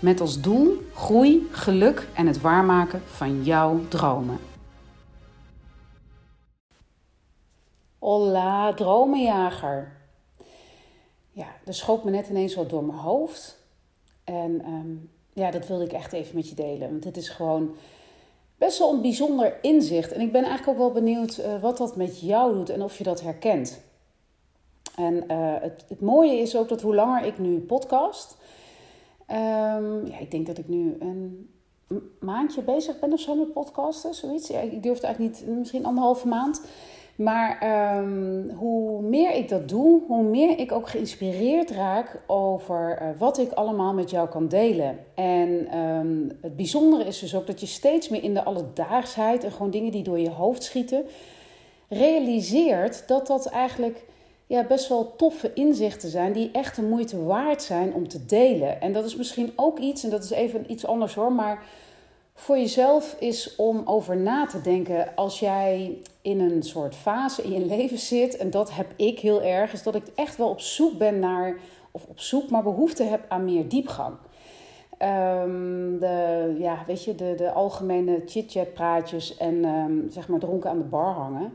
Met als doel groei, geluk en het waarmaken van jouw dromen. Hola, dromenjager. Ja, er schoot me net ineens wat door mijn hoofd. En ehm, ja, dat wilde ik echt even met je delen. Want dit is gewoon best wel een bijzonder inzicht. En ik ben eigenlijk ook wel benieuwd uh, wat dat met jou doet en of je dat herkent. En uh, het, het mooie is ook dat hoe langer ik nu podcast, Um, ja, ik denk dat ik nu een maandje bezig ben of zo met podcasten, zoiets. Ja, ik durf het eigenlijk niet, misschien anderhalve maand. Maar um, hoe meer ik dat doe, hoe meer ik ook geïnspireerd raak over uh, wat ik allemaal met jou kan delen. En um, het bijzondere is dus ook dat je steeds meer in de alledaagsheid en gewoon dingen die door je hoofd schieten, realiseert dat dat eigenlijk ja, best wel toffe inzichten zijn die echt de moeite waard zijn om te delen. En dat is misschien ook iets, en dat is even iets anders hoor, maar voor jezelf is om over na te denken als jij in een soort fase in je leven zit, en dat heb ik heel erg, is dat ik echt wel op zoek ben naar, of op zoek, maar behoefte heb aan meer diepgang. Um, de, ja, weet je, de, de algemene chit-chat praatjes en um, zeg maar dronken aan de bar hangen.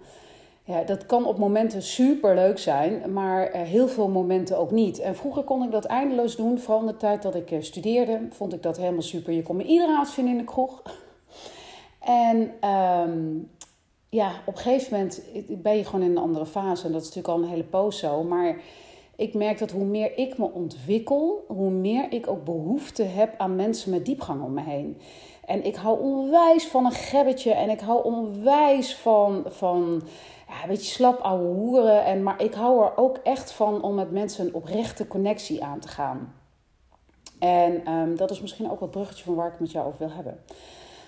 Ja, dat kan op momenten super leuk zijn, maar uh, heel veel momenten ook niet. En vroeger kon ik dat eindeloos doen, vooral in de tijd dat ik uh, studeerde, vond ik dat helemaal super. Je kon me iedere vinden in de kroeg. En um, ja, op een gegeven moment ben je gewoon in een andere fase en dat is natuurlijk al een hele poos zo. Maar ik merk dat hoe meer ik me ontwikkel, hoe meer ik ook behoefte heb aan mensen met diepgang om me heen. En ik hou onwijs van een gebbetje en ik hou onwijs van, van ja, een beetje slap ouwe hoeren. En, maar ik hou er ook echt van om met mensen een oprechte connectie aan te gaan. En um, dat is misschien ook het bruggetje van waar ik met jou over wil hebben.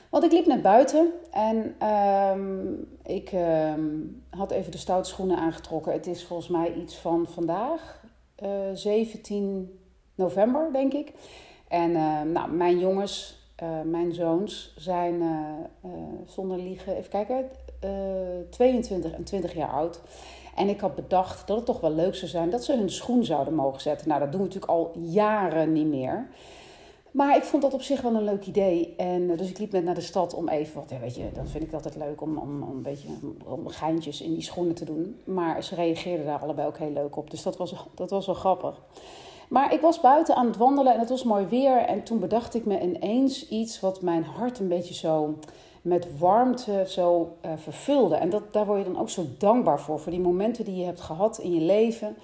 Want ik liep net buiten en um, ik um, had even de stoute schoenen aangetrokken. Het is volgens mij iets van vandaag, uh, 17 november, denk ik. En nou, mijn jongens, uh, mijn zoons, zijn uh, zonder liegen, even kijken, 22 en 20 jaar oud. En ik had bedacht dat het toch wel leuk zou zijn dat ze hun schoen zouden mogen zetten. Nou, dat doen we natuurlijk al jaren niet meer. Maar ik vond dat op zich wel een leuk idee. En dus ik liep net naar de stad om even, ja, weet je, dan vind ik dat altijd leuk om, om, om een beetje om geintjes in die schoenen te doen. Maar ze reageerden daar allebei ook heel leuk op. Dus dat was, dat was wel grappig. Maar ik was buiten aan het wandelen en het was mooi weer. En toen bedacht ik me ineens iets wat mijn hart een beetje zo met warmte zo uh, vervulde. En dat, daar word je dan ook zo dankbaar voor. Voor die momenten die je hebt gehad in je leven.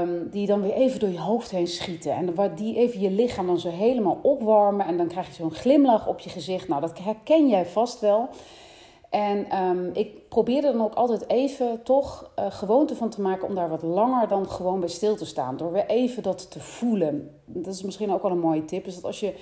Um, die dan weer even door je hoofd heen schieten. En waar die even je lichaam dan zo helemaal opwarmen. En dan krijg je zo'n glimlach op je gezicht. Nou, dat herken jij vast wel. En um, ik probeerde dan ook altijd even toch uh, gewoonte van te maken om daar wat langer dan gewoon bij stil te staan. Door weer even dat te voelen. Dat is misschien ook wel een mooie tip. Is dat als je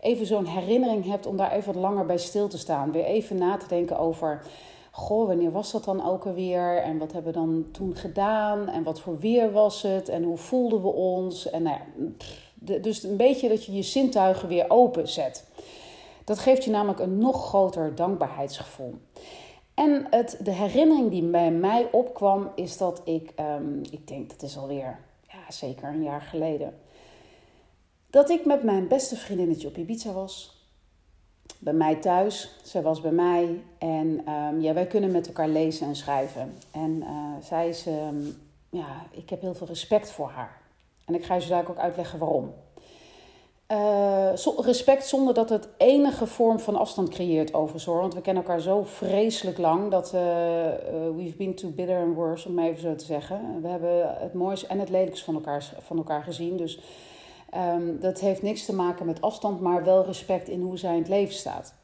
even zo'n herinnering hebt om daar even wat langer bij stil te staan. Weer even na te denken over, goh, wanneer was dat dan ook alweer? En wat hebben we dan toen gedaan? En wat voor weer was het? En hoe voelden we ons? En nou ja, dus een beetje dat je je zintuigen weer openzet. Dat geeft je namelijk een nog groter dankbaarheidsgevoel. En het, de herinnering die bij mij opkwam is dat ik, um, ik denk dat is alweer ja, zeker een jaar geleden dat ik met mijn beste vriendinnetje op Ibiza was. Bij mij thuis. Zij was bij mij. En um, ja, wij kunnen met elkaar lezen en schrijven. En uh, zij is, um, ja, ik heb heel veel respect voor haar. En ik ga je zo dadelijk ook uitleggen waarom. Uh, respect zonder dat het enige vorm van afstand creëert overigens hoor. Want we kennen elkaar zo vreselijk lang dat uh, we've been too bitter and worse, om maar even zo te zeggen. We hebben het mooiste en het lelijkste van elkaar, van elkaar gezien. Dus Um, dat heeft niks te maken met afstand, maar wel respect in hoe zij in het leven staat.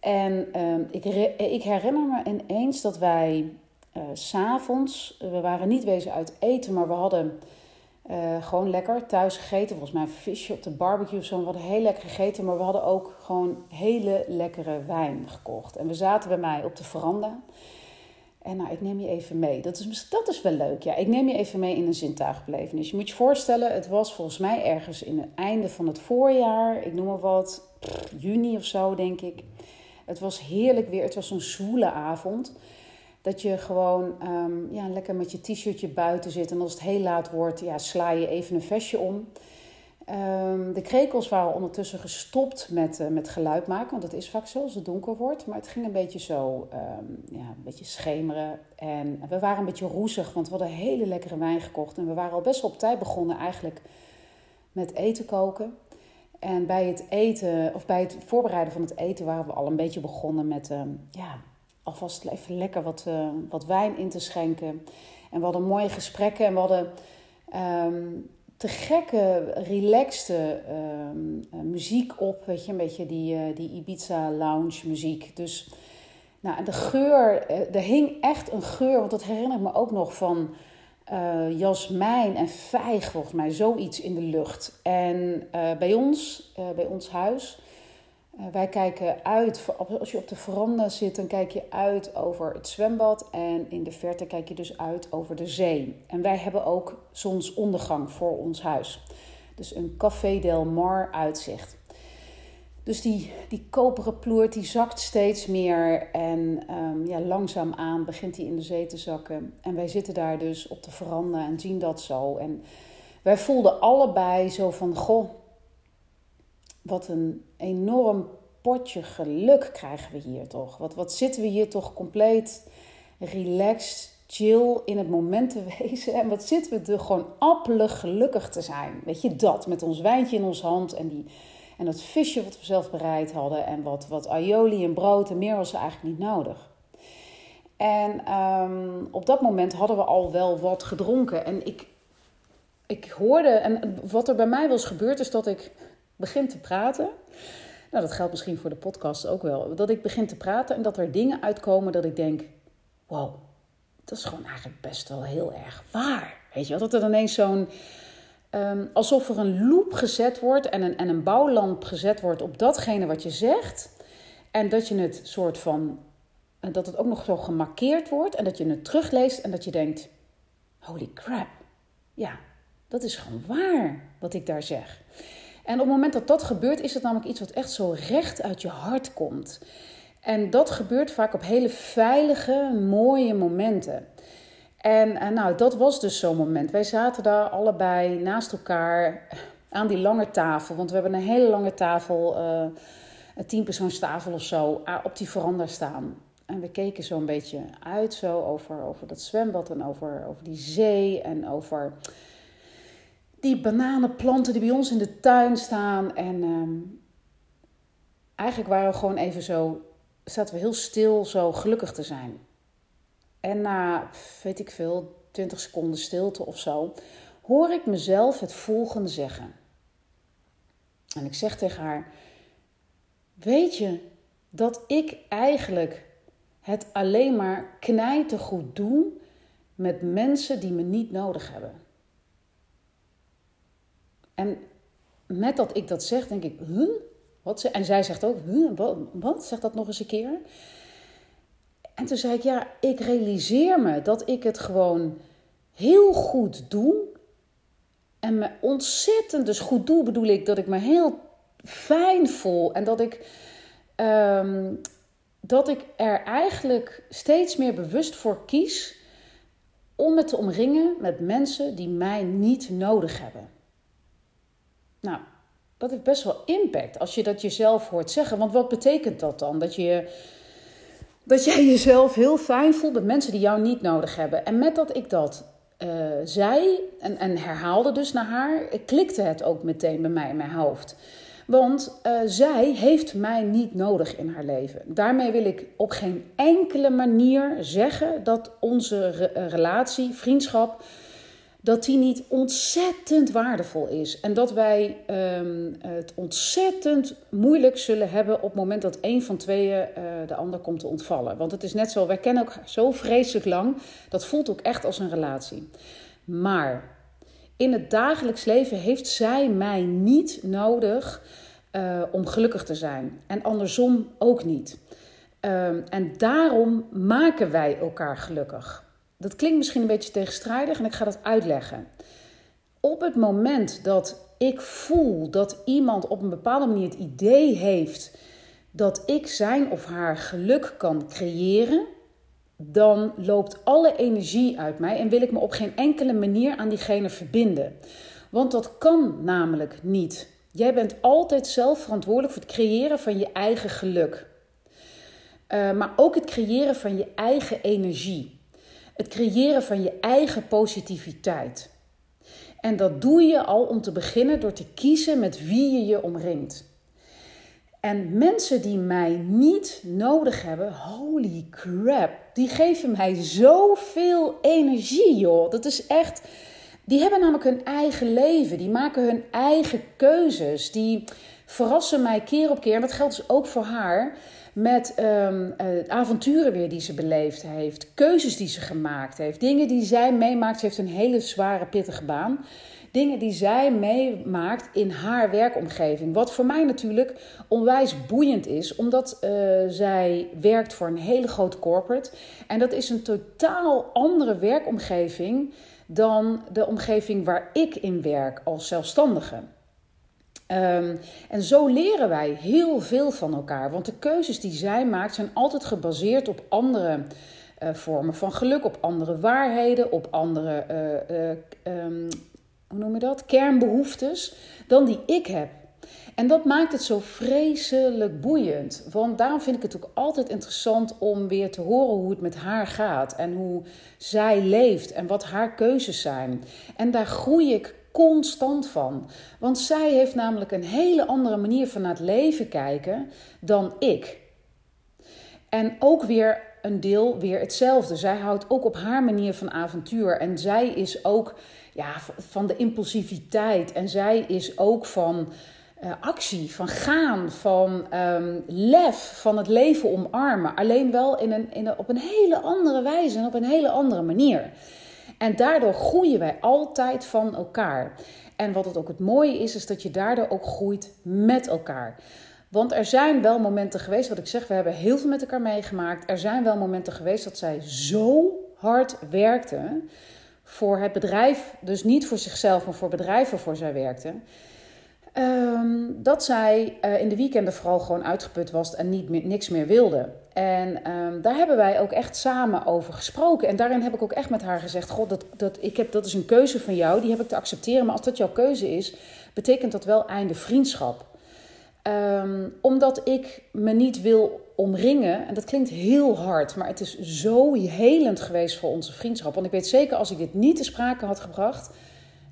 En um, ik, ik, herinner me ineens dat wij uh, s'avonds, we waren niet wezen uit eten, maar we hadden Uh, gewoon lekker thuis gegeten. Volgens mij een visje op de barbecue of zo. We hadden heel lekker gegeten, maar we hadden ook gewoon hele lekkere wijn gekocht. En we zaten bij mij op de veranda. En nou, ik neem je even mee. Dat is, dat is wel leuk. Ja, ik neem je even mee in een zintuigbelevenis. Je moet je voorstellen, het was volgens mij ergens in het einde van het voorjaar. Ik noem maar wat, juni of zo, denk ik. Het was heerlijk weer. Het was een zwoele avond. Dat je gewoon um, ja, lekker met je t-shirtje buiten zit. En als het heel laat wordt, ja, sla je even een vestje om. Um, de krekels waren ondertussen gestopt met, uh, met geluid maken. Want dat is vaak zo als het donker wordt. Maar het ging een beetje zo, um, ja, een beetje schemeren. En we waren een beetje roezig, want we hadden hele lekkere wijn gekocht. En we waren al best wel op tijd begonnen eigenlijk met eten koken. En bij het eten, of bij het voorbereiden van het eten, waren we al een beetje begonnen met um, ja, alvast even lekker wat, uh, wat wijn in te schenken. En we hadden mooie gesprekken en we hadden te gekke, relaxte um, muziek op. Weet je, een beetje die, uh, die Ibiza lounge muziek. Dus nou, de geur, er hing echt een geur, want dat herinner ik me ook nog van jasmijn en vijg, volgens mij, zoiets in de lucht. En bij ons, bij ons huis, wij kijken uit, als je op de veranda zit, dan kijk je uit over het zwembad. En in de verte kijk je dus uit over de zee. En wij hebben ook zonsondergang voor ons huis. Dus een Café Del Mar uitzicht. Dus die, die koperen ploert die zakt steeds meer en um, ja, langzaamaan begint die in de zee te zakken. En wij zitten daar dus op de veranda en zien dat zo. En wij voelden allebei zo van, goh, wat een enorm potje geluk krijgen we hier toch. Wat, wat zitten we hier toch compleet relaxed, chill in het moment te wezen. En wat zitten we er gewoon appelig gelukkig te zijn. Weet je dat, met ons wijntje in ons hand en die en dat visje wat we zelf bereid hadden en wat, wat aioli en brood en meer was er eigenlijk niet nodig. En um, op dat moment hadden we al wel wat gedronken. En ik, ik hoorde, en wat er bij mij was gebeurd, is dat ik begin te praten. Nou, dat geldt misschien voor de podcast ook wel. Dat ik begin te praten en dat er dingen uitkomen dat ik denk: wow, dat is gewoon eigenlijk best wel heel erg waar. Weet je wel, dat er ineens zo'n Um, alsof er een loop gezet wordt en een, en een bouwlamp gezet wordt op datgene wat je zegt. En dat je het soort van. Dat het ook nog zo gemarkeerd wordt. En dat je het terugleest en dat je denkt: holy crap. Ja, dat is gewoon waar wat ik daar zeg. En op het moment dat dat gebeurt, is het namelijk iets wat echt zo recht uit je hart komt. En dat gebeurt vaak op hele veilige, mooie momenten. En, en nou, dat was dus zo'n moment. Wij zaten daar allebei naast elkaar aan die lange tafel. Want we hebben een hele lange tafel, uh, een tienpersoonstafel of zo, op die veranda staan. En we keken zo een beetje uit zo over, over dat zwembad en over, over die zee en over die bananenplanten die bij ons in de tuin staan. En um, eigenlijk waren we gewoon even zo, zaten we heel stil zo gelukkig te zijn. En na, weet ik veel, 20 seconden stilte of zo, hoor ik mezelf het volgende zeggen. En ik zeg tegen haar: Weet je dat ik eigenlijk het alleen maar knijtergoed doe met mensen die me niet nodig hebben? En met dat ik dat zeg, denk ik: huh? Wat ze? En zij zegt ook: huh? wat? wat? Zeg dat nog eens een keer. En toen zei ik, ja, ik realiseer me dat ik het gewoon heel goed doe. En me ontzettend, dus goed doe bedoel ik dat ik me heel fijn voel. En dat ik, um, dat ik er eigenlijk steeds meer bewust voor kies om me te omringen met mensen die mij niet nodig hebben. Nou, dat heeft best wel impact als je dat jezelf hoort zeggen. Want wat betekent dat dan? Dat je dat jij jezelf heel fijn voelt met mensen die jou niet nodig hebben. En met dat ik dat uh, zei en, en herhaalde dus naar haar, klikte het ook meteen bij mij in mijn hoofd. Want uh, zij heeft mij niet nodig in haar leven. Daarmee wil ik op geen enkele manier zeggen dat onze re relatie, vriendschap, dat die niet ontzettend waardevol is. En dat wij um, het ontzettend moeilijk zullen hebben op het moment dat een van tweeën uh, de ander komt te ontvallen. Want het is net zo, wij kennen elkaar zo vreselijk lang, dat voelt ook echt als een relatie. Maar In het dagelijks leven heeft zij mij niet nodig uh, om gelukkig te zijn. En andersom ook niet. Um, en daarom maken wij elkaar gelukkig. Dat klinkt misschien een beetje tegenstrijdig en ik ga dat uitleggen. Op het moment dat ik voel dat iemand op een bepaalde manier het idee heeft dat ik zijn of haar geluk kan creëren, dan loopt alle energie uit mij en wil ik me op geen enkele manier aan diegene verbinden. Want dat kan namelijk niet. Jij bent altijd zelf verantwoordelijk voor het creëren van je eigen geluk. Uh, maar ook het creëren van je eigen energie. Het creëren van je eigen positiviteit. En dat doe je al om te beginnen door te kiezen met wie je je omringt. En mensen die mij niet nodig hebben, holy crap, die geven mij zoveel energie, joh. Dat is echt. Die hebben namelijk hun eigen leven, die maken hun eigen keuzes, die verrassen mij keer op keer. En dat geldt dus ook voor haar met um, avonturen weer die ze beleefd heeft, keuzes die ze gemaakt heeft, dingen die zij meemaakt. Ze heeft een hele zware, pittige baan. Dingen die zij meemaakt in haar werkomgeving. Wat voor mij natuurlijk onwijs boeiend is, omdat uh, zij werkt voor een hele grote corporate. En dat is een totaal andere werkomgeving dan de omgeving waar ik in werk als zelfstandige. Um, en zo leren wij heel veel van elkaar. Want de keuzes die zij maakt zijn altijd gebaseerd op andere uh, vormen van geluk, op andere waarheden, op andere uh, uh, um, hoe noem je dat? kernbehoeftes dan die ik heb. En dat maakt het zo vreselijk boeiend. Want daarom vind ik het ook altijd interessant om weer te horen hoe het met haar gaat. En hoe zij leeft en wat haar keuzes zijn. En daar groei ik constant van. Want zij heeft namelijk een hele andere manier van naar het leven kijken dan ik. En ook weer een deel weer hetzelfde. Zij houdt ook op haar manier van avontuur. En zij is ook ja, van de impulsiviteit. En zij is ook van uh, actie, van gaan, van um, lef, van het leven omarmen. Alleen wel in een, in op een hele andere wijze en op een hele andere manier. En daardoor groeien wij altijd van elkaar. En wat het ook het mooie is, is dat je daardoor ook groeit met elkaar. Want er zijn wel momenten geweest, wat ik zeg, we hebben heel veel met elkaar meegemaakt. Er zijn wel momenten geweest dat zij zo hard werkte voor het bedrijf, dus niet voor zichzelf, maar voor bedrijven waarvoor zij werkte. Um, dat zij uh, in de weekenden vooral gewoon uitgeput was en niet niks meer wilde. En um, daar hebben wij ook echt samen over gesproken. En daarin heb ik ook echt met haar gezegd: God, dat, dat, ik heb, dat is een keuze van jou, die heb ik te accepteren. Maar als dat jouw keuze is, betekent dat wel einde vriendschap. Um, omdat ik me niet wil omringen, en dat klinkt heel hard, maar het is zo helend geweest voor onze vriendschap. Want ik weet zeker, als ik dit niet te sprake had gebracht,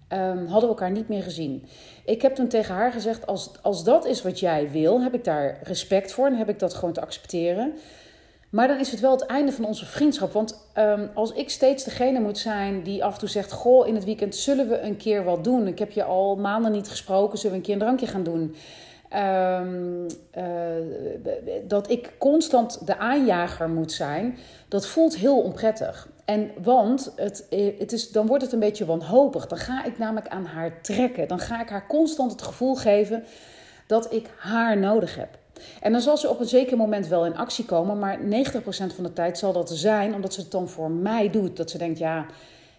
um, hadden we elkaar niet meer gezien. Ik heb toen tegen haar gezegd: als, als dat is wat jij wil, heb ik daar respect voor en heb ik dat gewoon te accepteren. Maar dan is het wel het einde van onze vriendschap. Want um, als ik steeds degene moet zijn die af en toe zegt: Goh, in het weekend zullen we een keer wat doen. Ik heb je al maanden niet gesproken, zullen we een keer een drankje gaan doen? Um, uh, dat ik constant de aanjager moet zijn, dat voelt heel onprettig. En want het, het is, dan wordt het een beetje wanhopig. Dan ga ik namelijk aan haar trekken. Dan ga ik haar constant het gevoel geven dat ik haar nodig heb. En dan zal ze op een zeker moment wel in actie komen, maar 90% van de tijd zal dat zijn omdat ze het dan voor mij doet. Dat ze denkt, ja,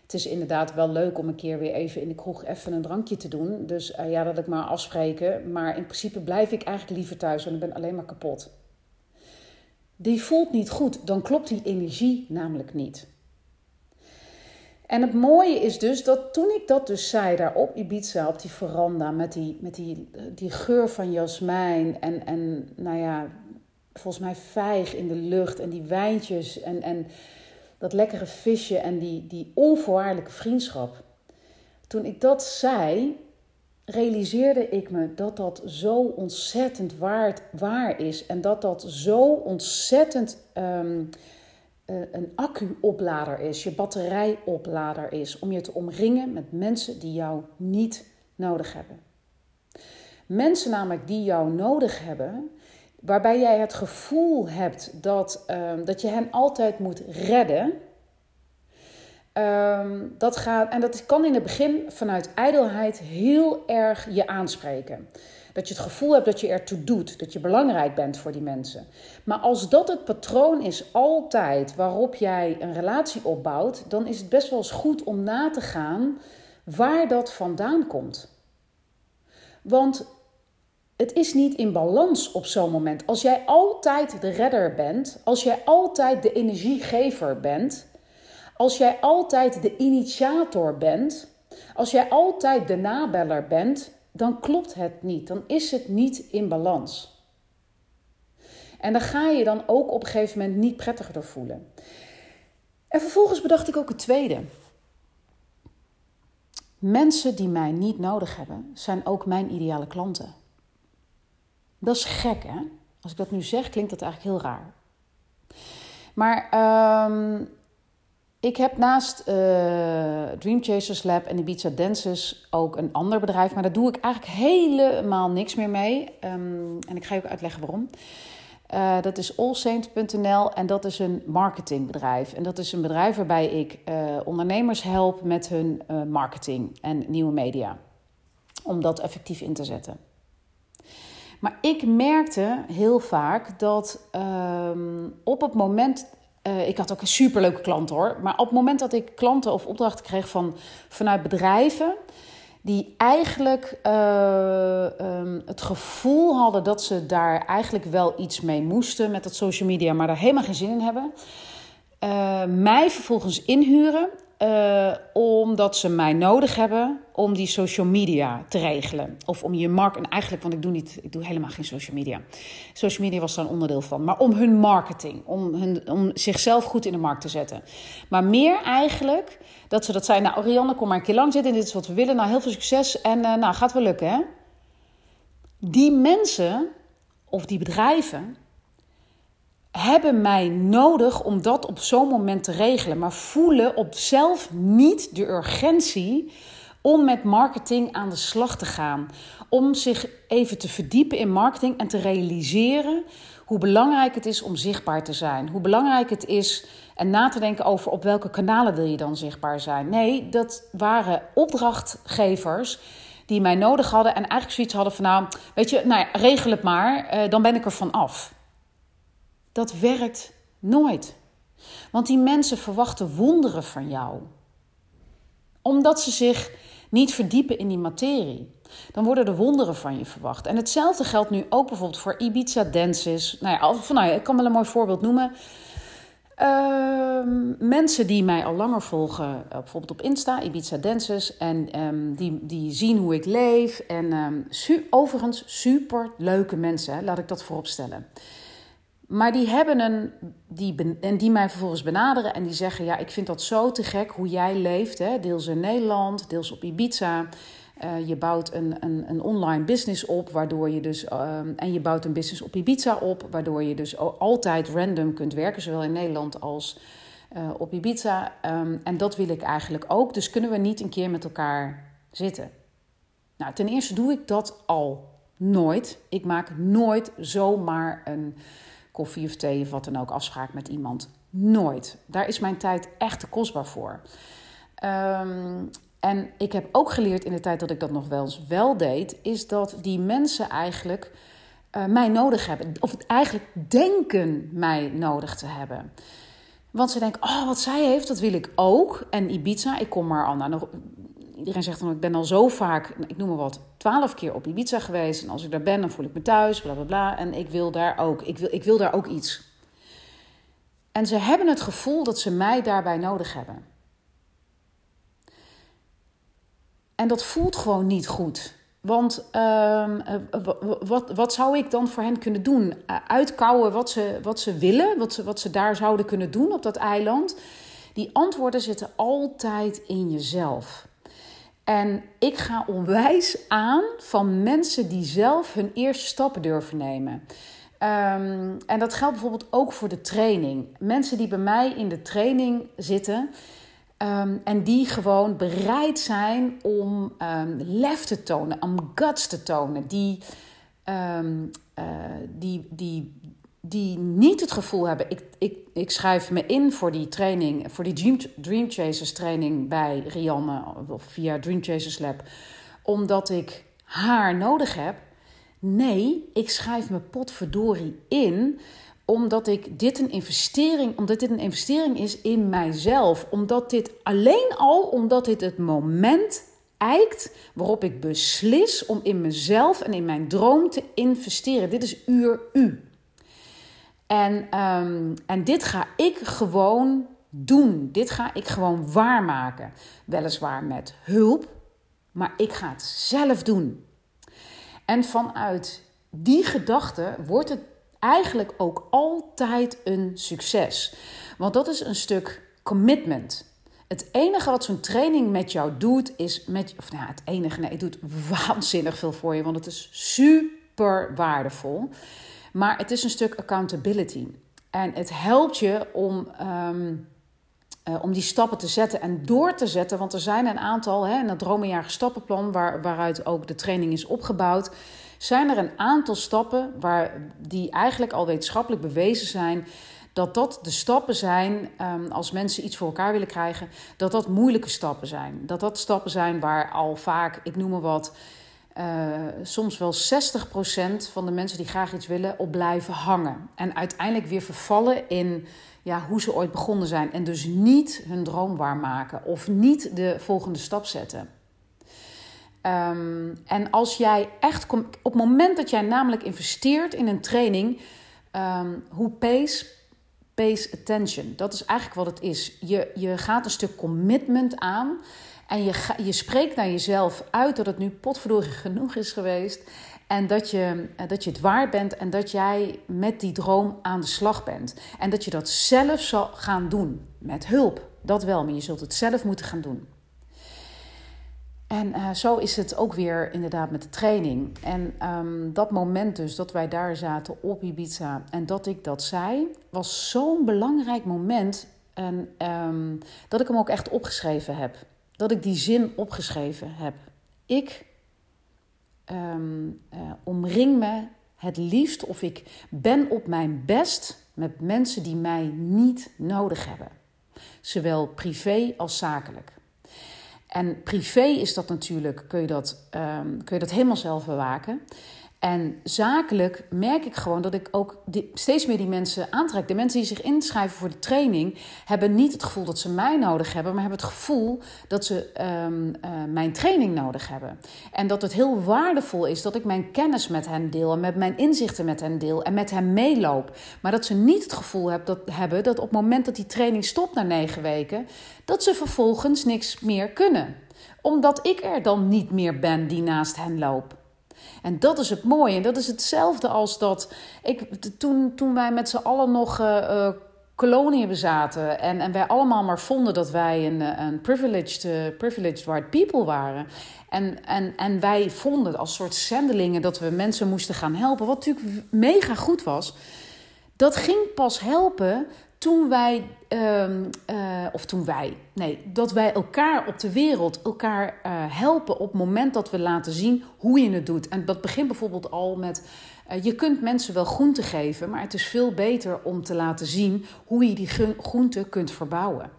het is inderdaad wel leuk om een keer weer even in de kroeg even een drankje te doen. Dus uh, ja, dat ik maar afspreken. Maar in principe blijf ik eigenlijk liever thuis, want ik ben alleen maar kapot. Die voelt niet goed, dan klopt die energie namelijk niet. En het mooie is dus dat toen ik dat dus zei daar op Ibiza, op die veranda, met die, met die, die geur van jasmijn en, en nou ja, volgens mij vijg in de lucht en die wijntjes en, en dat lekkere visje en die, die onvoorwaardelijke vriendschap. Toen ik dat zei, realiseerde ik me dat dat zo ontzettend waard, waar is en dat dat zo ontzettend uh, een accu-oplader is, je batterijoplader is, om je te omringen met mensen die jou niet nodig hebben. Mensen namelijk die jou nodig hebben, waarbij jij het gevoel hebt dat, uh, dat je hen altijd moet redden, Ehm, dat gaat, en dat kan in het begin vanuit ijdelheid heel erg je aanspreken. Dat je het gevoel hebt dat je ertoe doet, dat je belangrijk bent voor die mensen. Maar als dat het patroon is altijd waarop jij een relatie opbouwt, dan is het best wel eens goed om na te gaan waar dat vandaan komt. Want het is niet in balans op zo'n moment. Als jij altijd de redder bent, als jij altijd de energiegever bent, als jij altijd de initiator bent, als jij altijd de nabeller bent, dan klopt het niet. Dan is het niet in balans. En dan ga je dan ook op een gegeven moment niet prettiger door voelen. En vervolgens bedacht ik ook het tweede. Mensen die mij niet nodig hebben, zijn ook mijn ideale klanten. Dat is gek, hè? Als ik dat nu zeg, klinkt dat eigenlijk heel raar. Maar ehm, ik heb naast uh, Dream Chasers Lab en Ibiza Dances ook een ander bedrijf. Maar daar doe ik eigenlijk helemaal niks meer mee. Um, en ik ga je ook uitleggen waarom. Uh, dat is allsaint.nl en dat is een marketingbedrijf. En dat is een bedrijf waarbij ik uh, ondernemers help met hun marketing en nieuwe media. Om dat effectief in te zetten. Maar ik merkte heel vaak dat um, op het moment uh, ik had ook een superleuke klant hoor. Maar op het moment dat ik klanten of opdrachten kreeg van, vanuit bedrijven. die eigenlijk uh, um, het gevoel hadden dat ze daar eigenlijk wel iets mee moesten met dat social media. maar daar helemaal geen zin in hebben. Uh, mij vervolgens inhuren uh, omdat ze mij nodig hebben om die social media te regelen. Of om je markt. En eigenlijk, want ik doe, niet, ik doe helemaal geen social media. Social media was daar een onderdeel van. Maar om hun marketing. Om, hun, om zichzelf goed in de markt te zetten. Maar meer eigenlijk dat ze dat zeiden. Nou, Rianne, kom maar een keer lang zitten. Dit is wat we willen. Nou, heel veel succes. En uh, nou, gaat wel lukken, hè? Die mensen of die bedrijven hebben mij nodig om dat op zo'n moment te regelen, maar voelen op zelf niet de urgentie om met marketing aan de slag te gaan. Om zich even te verdiepen in marketing en te realiseren hoe belangrijk het is om zichtbaar te zijn. Hoe belangrijk het is en na te denken over op welke kanalen wil je dan zichtbaar zijn. Nee, dat waren opdrachtgevers die mij nodig hadden en eigenlijk zoiets hadden van nou, weet je, nou ja, regel het maar, uh, dan ben ik er van af. Dat werkt nooit. Want die mensen verwachten wonderen van jou. Omdat ze zich niet verdiepen in die materie. Dan worden er wonderen van je verwacht. En hetzelfde geldt nu ook bijvoorbeeld voor Ibiza Dances. Nou ja, nou ja ik kan wel een mooi voorbeeld noemen. Uh, mensen die mij al langer volgen, eh, bijvoorbeeld op Insta, Ibiza Dances, en um, die, die zien hoe ik leef. En su overigens super leuke mensen, laat ik dat vooropstellen. Maar die hebben een. Die, en die mij vervolgens benaderen en die zeggen: Ja, ik vind dat zo te gek hoe jij leeft. Hè? Deels in Nederland, deels op Ibiza. Uh, je bouwt een, een, een, online business op, waardoor je dus. Uh, en je bouwt een business op Ibiza op, waardoor je dus altijd random kunt werken, zowel in Nederland als uh, op Ibiza. Um, en dat wil ik eigenlijk ook. Dus kunnen we niet een keer met elkaar zitten? Nou, ten eerste doe ik dat al nooit. Ik maak nooit zomaar een koffie of thee of wat dan ook afspraak met iemand. Nooit. Daar is mijn tijd echt te kostbaar voor. Um, en ik heb ook geleerd in de tijd dat ik dat nog wel eens wel deed, is dat die mensen eigenlijk uh, mij nodig hebben. Of eigenlijk denken mij nodig te hebben. Want ze denken, oh, wat zij heeft, dat wil ik ook. En Ibiza, ik kom maar al naar iedereen zegt dan, ik ben al zo vaak, ik noem maar wat, twaalf keer op Ibiza geweest. En als ik daar ben, dan voel ik me thuis, bla bla bla. En ik wil daar ook, ik wil, ik wil daar ook iets. En ze hebben het gevoel dat ze mij daarbij nodig hebben. En dat voelt gewoon niet goed. Want uh, wat, wat zou ik dan voor hen kunnen doen? Uitkouwen wat ze, wat ze willen, wat ze, wat ze daar zouden kunnen doen op dat eiland. Die antwoorden zitten altijd in jezelf. En ik ga onwijs aan van mensen die zelf hun eerste stappen durven nemen. Um, en dat geldt bijvoorbeeld ook voor de training. Mensen die bij mij in de training zitten. Um, en die gewoon bereid zijn om um, lef te tonen, om guts te tonen. Die, uh, die, die die niet het gevoel hebben, ik, ik, ik schrijf me in voor die training, voor die Dream, Chasers training bij Rianne of via Dream Chasers Lab, omdat ik haar nodig heb. Nee, ik schrijf me potverdorie in omdat ik dit een investering, omdat dit een investering is in mijzelf, omdat dit alleen al omdat dit het moment eikt waarop ik beslis om in mezelf en in mijn droom te investeren. Dit is uur u. En, ehm, en dit ga ik gewoon doen. Dit ga ik gewoon waarmaken. Weliswaar met hulp, maar ik ga het zelf doen. En vanuit die gedachte wordt het eigenlijk ook altijd een succes. Want dat is een stuk commitment. Het enige wat zo'n training met jou doet, is met. Of nou, het enige, nee, het doet waanzinnig veel voor je, want het is super waardevol. Maar het is een stuk accountability. En het helpt je om, ehm, eh, om die stappen te zetten en door te zetten. Want er zijn een aantal, hè, in het dromenjager stappenplan, waar, waaruit ook de training is opgebouwd, zijn er een aantal stappen waar, die eigenlijk al wetenschappelijk bewezen zijn. Dat dat de stappen zijn, um, als mensen iets voor elkaar willen krijgen, dat dat moeilijke stappen zijn. Dat dat stappen zijn waar al vaak, ik noem maar wat, uh, soms wel 60% van de mensen die graag iets willen op blijven hangen. En uiteindelijk weer vervallen in ja, hoe ze ooit begonnen zijn. En dus niet hun droom waarmaken of niet de volgende stap zetten. Um, en als jij echt, op het moment dat jij namelijk investeert in een training, um, hoe pays, pays attention. Dat is eigenlijk wat het is. Je, je gaat een stuk commitment aan. En je, je spreekt naar jezelf uit dat het nu potverdorie genoeg is geweest. En dat je, eh, dat je het waard bent en dat jij met die droom aan de slag bent. En dat je dat zelf zal gaan doen. Met hulp, dat wel, maar je zult het zelf moeten gaan doen. En uh, zo is het ook weer inderdaad met de training. En um, dat moment dus dat wij daar zaten op Ibiza en dat ik dat zei, was zo'n belangrijk moment. En um, dat ik hem ook echt opgeschreven heb dat ik die zin opgeschreven heb. Ik um, uh, omring me het liefst of ik ben op mijn best met mensen die mij niet nodig hebben. Zowel privé als zakelijk. En privé is dat natuurlijk, kun je dat, um, kun je dat helemaal zelf bewaken. En zakelijk merk ik gewoon dat ik ook steeds meer die mensen aantrek. De mensen die zich inschrijven voor de training hebben niet het gevoel dat ze mij nodig hebben, maar hebben het gevoel dat ze um, uh, mijn training nodig hebben. En dat het heel waardevol is dat ik mijn kennis met hen deel en met mijn inzichten met hen deel en met hen meeloop. Maar dat ze niet het gevoel dat, hebben dat op het moment dat die training stopt na negen weken, dat ze vervolgens niks meer kunnen. Omdat ik er dan niet meer ben die naast hen loopt. En dat is het mooie. En dat is hetzelfde als dat. Ik, toen, toen wij met z'n allen nog uh, koloniën bezaten. En, en wij allemaal maar vonden dat wij een, eh, een privileged, privileged white people waren. En, en, en wij vonden als soort zendelingen dat we mensen moesten gaan helpen. Wat natuurlijk mega goed was. Dat ging pas helpen toen wij, uh, uh, of toen wij, nee, dat wij elkaar op de wereld, elkaar uh, helpen op het moment dat we laten zien hoe je het doet. En dat begint bijvoorbeeld al met, uh, je kunt mensen wel groenten geven, maar het is veel beter om te laten zien hoe je die groenten kunt verbouwen.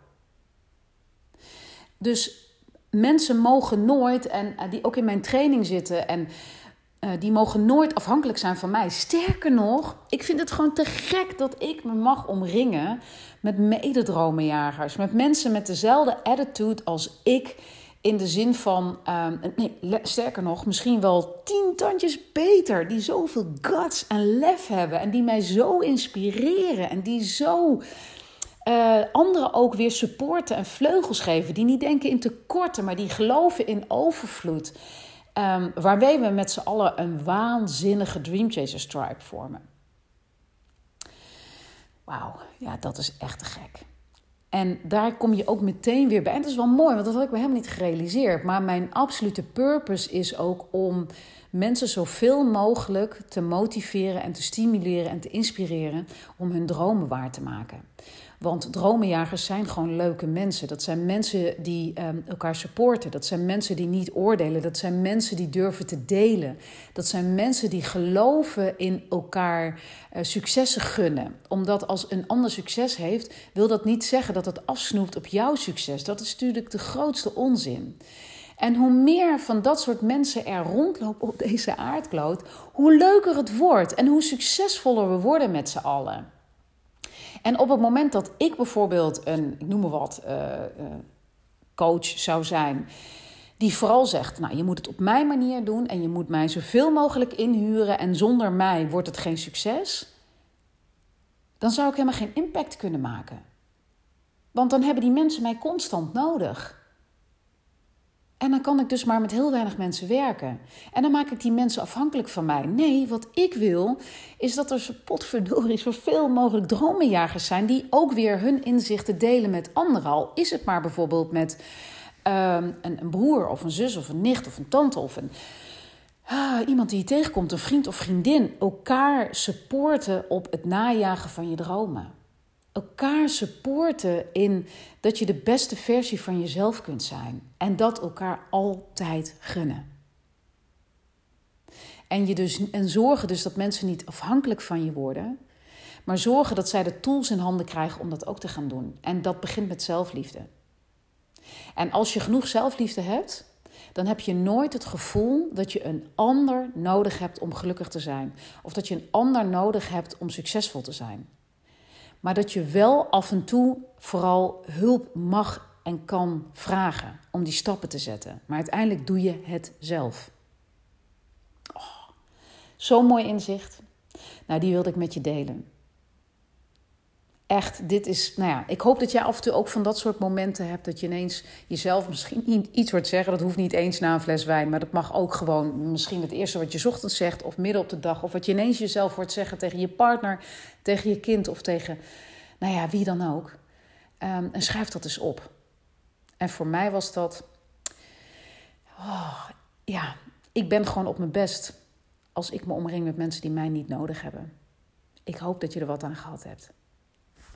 Dus mensen mogen nooit, en die ook in mijn training zitten en uh, die mogen nooit afhankelijk zijn van mij. Sterker nog, ik vind het gewoon te gek dat ik me mag omringen met mededromenjagers. Met mensen met dezelfde attitude als ik. In de zin van, uh, nee, sterker nog, misschien wel tien tandjes beter. Die zoveel guts en lef hebben. En die mij zo inspireren. En die zo uh, anderen ook weer supporten en vleugels geven. Die niet denken in tekorten, maar die geloven in overvloed. Um, waarmee we met z'n allen een waanzinnige Dream Chaser Tribe vormen. Wauw, ja, dat is echt te gek. En daar kom je ook meteen weer bij. En dat is wel mooi, want dat had ik me helemaal niet gerealiseerd. Maar mijn absolute purpose is ook om mensen zoveel mogelijk te motiveren en te stimuleren en te inspireren om hun dromen waar te maken. Want dromenjagers zijn gewoon leuke mensen. Dat zijn mensen die um, elkaar supporten. Dat zijn mensen die niet oordelen. Dat zijn mensen die durven te delen. Dat zijn mensen die geloven in elkaar uh, successen gunnen. Omdat als een ander succes heeft, wil dat niet zeggen dat het afsnoept op jouw succes. Dat is natuurlijk de grootste onzin. En hoe meer van dat soort mensen er rondlopen op deze aardkloot, hoe leuker het wordt en hoe succesvoller we worden met z'n allen. En op het moment dat ik bijvoorbeeld een, ik noem maar wat, uh, uh, coach zou zijn, die vooral zegt: Nou, je moet het op mijn manier doen en je moet mij zoveel mogelijk inhuren en zonder mij wordt het geen succes, dan zou ik helemaal geen impact kunnen maken. Want dan hebben die mensen mij constant nodig. En dan kan ik dus maar met heel weinig mensen werken. En dan maak ik die mensen afhankelijk van mij. Nee, wat ik wil is dat er potverdorie zoveel mogelijk dromenjagers zijn die ook weer hun inzichten delen met anderen. Al is het maar bijvoorbeeld met een, een, broer of een zus of een nicht of een tante of een, ah, iemand die je tegenkomt, een vriend of vriendin. Elkaar supporten op het najagen van je dromen elkaar supporten in dat je de beste versie van jezelf kunt zijn. En dat elkaar altijd gunnen. En, je dus, en zorgen dus dat mensen niet afhankelijk van je worden, maar zorgen dat zij de tools in handen krijgen om dat ook te gaan doen. En dat begint met zelfliefde. En als je genoeg zelfliefde hebt, dan heb je nooit het gevoel dat je een ander nodig hebt om gelukkig te zijn. Of dat je een ander nodig hebt om succesvol te zijn. Maar dat je wel af en toe vooral hulp mag en kan vragen om die stappen te zetten. Maar uiteindelijk doe je het zelf. Oh, Zo'n mooi inzicht. Nou, die wilde ik met je delen. Echt, dit is, nou ja, ik hoop dat jij af en toe ook van dat soort momenten hebt dat je ineens jezelf misschien iets wordt zeggen. Dat hoeft niet eens na een fles wijn, maar dat mag ook gewoon misschien het eerste wat je ochtends zegt of midden op de dag. Of wat je ineens jezelf hoort zeggen tegen je partner, tegen je kind of tegen, nou ja, wie dan ook. Um, en schrijf dat eens op. En voor mij was dat, oh, ja, ik ben gewoon op mijn best als ik me omring met mensen die mij niet nodig hebben. Ik hoop dat je er wat aan gehad hebt.